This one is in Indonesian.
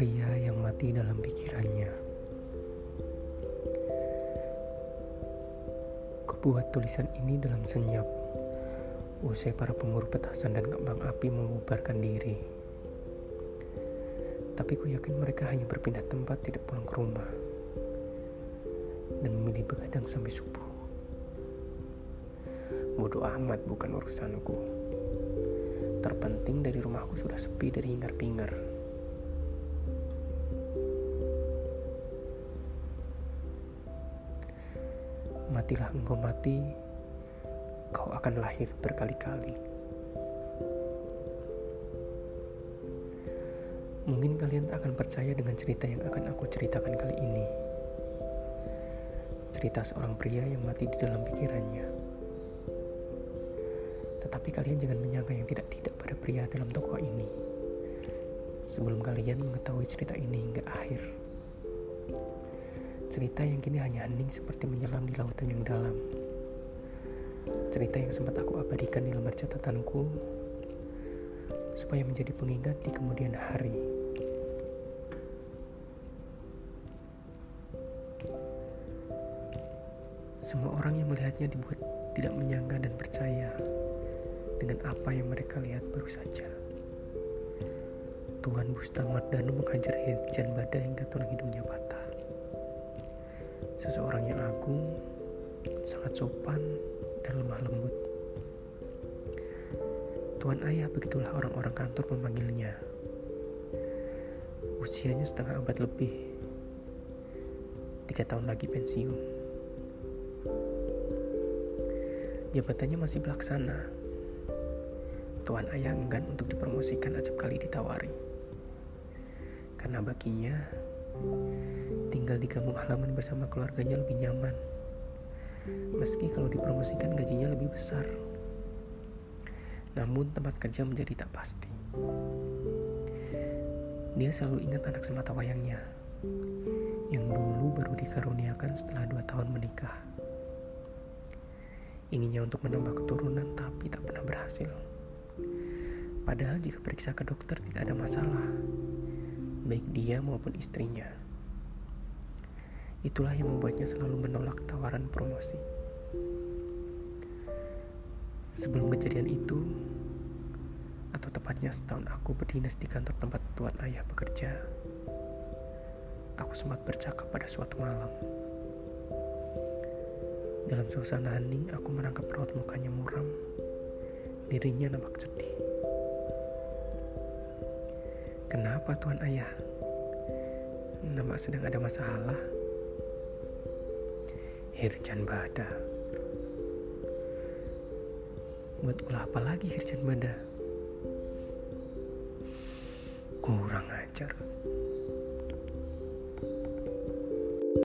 pria yang mati dalam pikirannya. Kubuat tulisan ini dalam senyap, usai para pemburu petasan dan kembang api membubarkan diri. Tapi ku yakin mereka hanya berpindah tempat tidak pulang ke rumah dan memilih begadang sampai subuh. Bodoh amat bukan urusanku. Terpenting dari rumahku sudah sepi dari hingar-bingar. Matilah engkau mati, kau akan lahir berkali-kali. Mungkin kalian tak akan percaya dengan cerita yang akan aku ceritakan kali ini. Cerita seorang pria yang mati di dalam pikirannya. Tetapi kalian jangan menyangka yang tidak-tidak pada pria dalam tokoh ini. Sebelum kalian mengetahui cerita ini hingga akhir. Cerita yang kini hanya hening seperti menyelam di lautan yang dalam. Cerita yang sempat aku abadikan di lembar catatanku supaya menjadi pengingat di kemudian hari. Semua orang yang melihatnya dibuat tidak menyangka dan percaya dengan apa yang mereka lihat baru saja. Tuhan Bustang Mardano menghajar hujan badai hingga tulang hidungnya patah seseorang yang agung, sangat sopan, dan lemah lembut. Tuan Ayah begitulah orang-orang kantor memanggilnya. Usianya setengah abad lebih. Tiga tahun lagi pensiun. Jabatannya masih pelaksana. Tuan Ayah enggan untuk dipromosikan acap kali ditawari. Karena baginya tinggal di kampung halaman bersama keluarganya lebih nyaman. Meski kalau dipromosikan gajinya lebih besar. Namun tempat kerja menjadi tak pasti. Dia selalu ingat anak semata wayangnya yang dulu baru dikaruniakan setelah dua tahun menikah. Inginnya untuk menambah keturunan tapi tak pernah berhasil. Padahal jika periksa ke dokter tidak ada masalah, baik dia maupun istrinya. Itulah yang membuatnya selalu menolak tawaran promosi. Sebelum kejadian itu, atau tepatnya setahun aku berdinas di kantor tempat tuan ayah bekerja, aku sempat bercakap pada suatu malam. Dalam suasana hening, aku menangkap raut mukanya muram. Dirinya nampak sedih. Kenapa tuan ayah? Nampak sedang ada masalah. Hirjan Bada. Buat ulah apa lagi Hirjan Bada? Kurang ajar.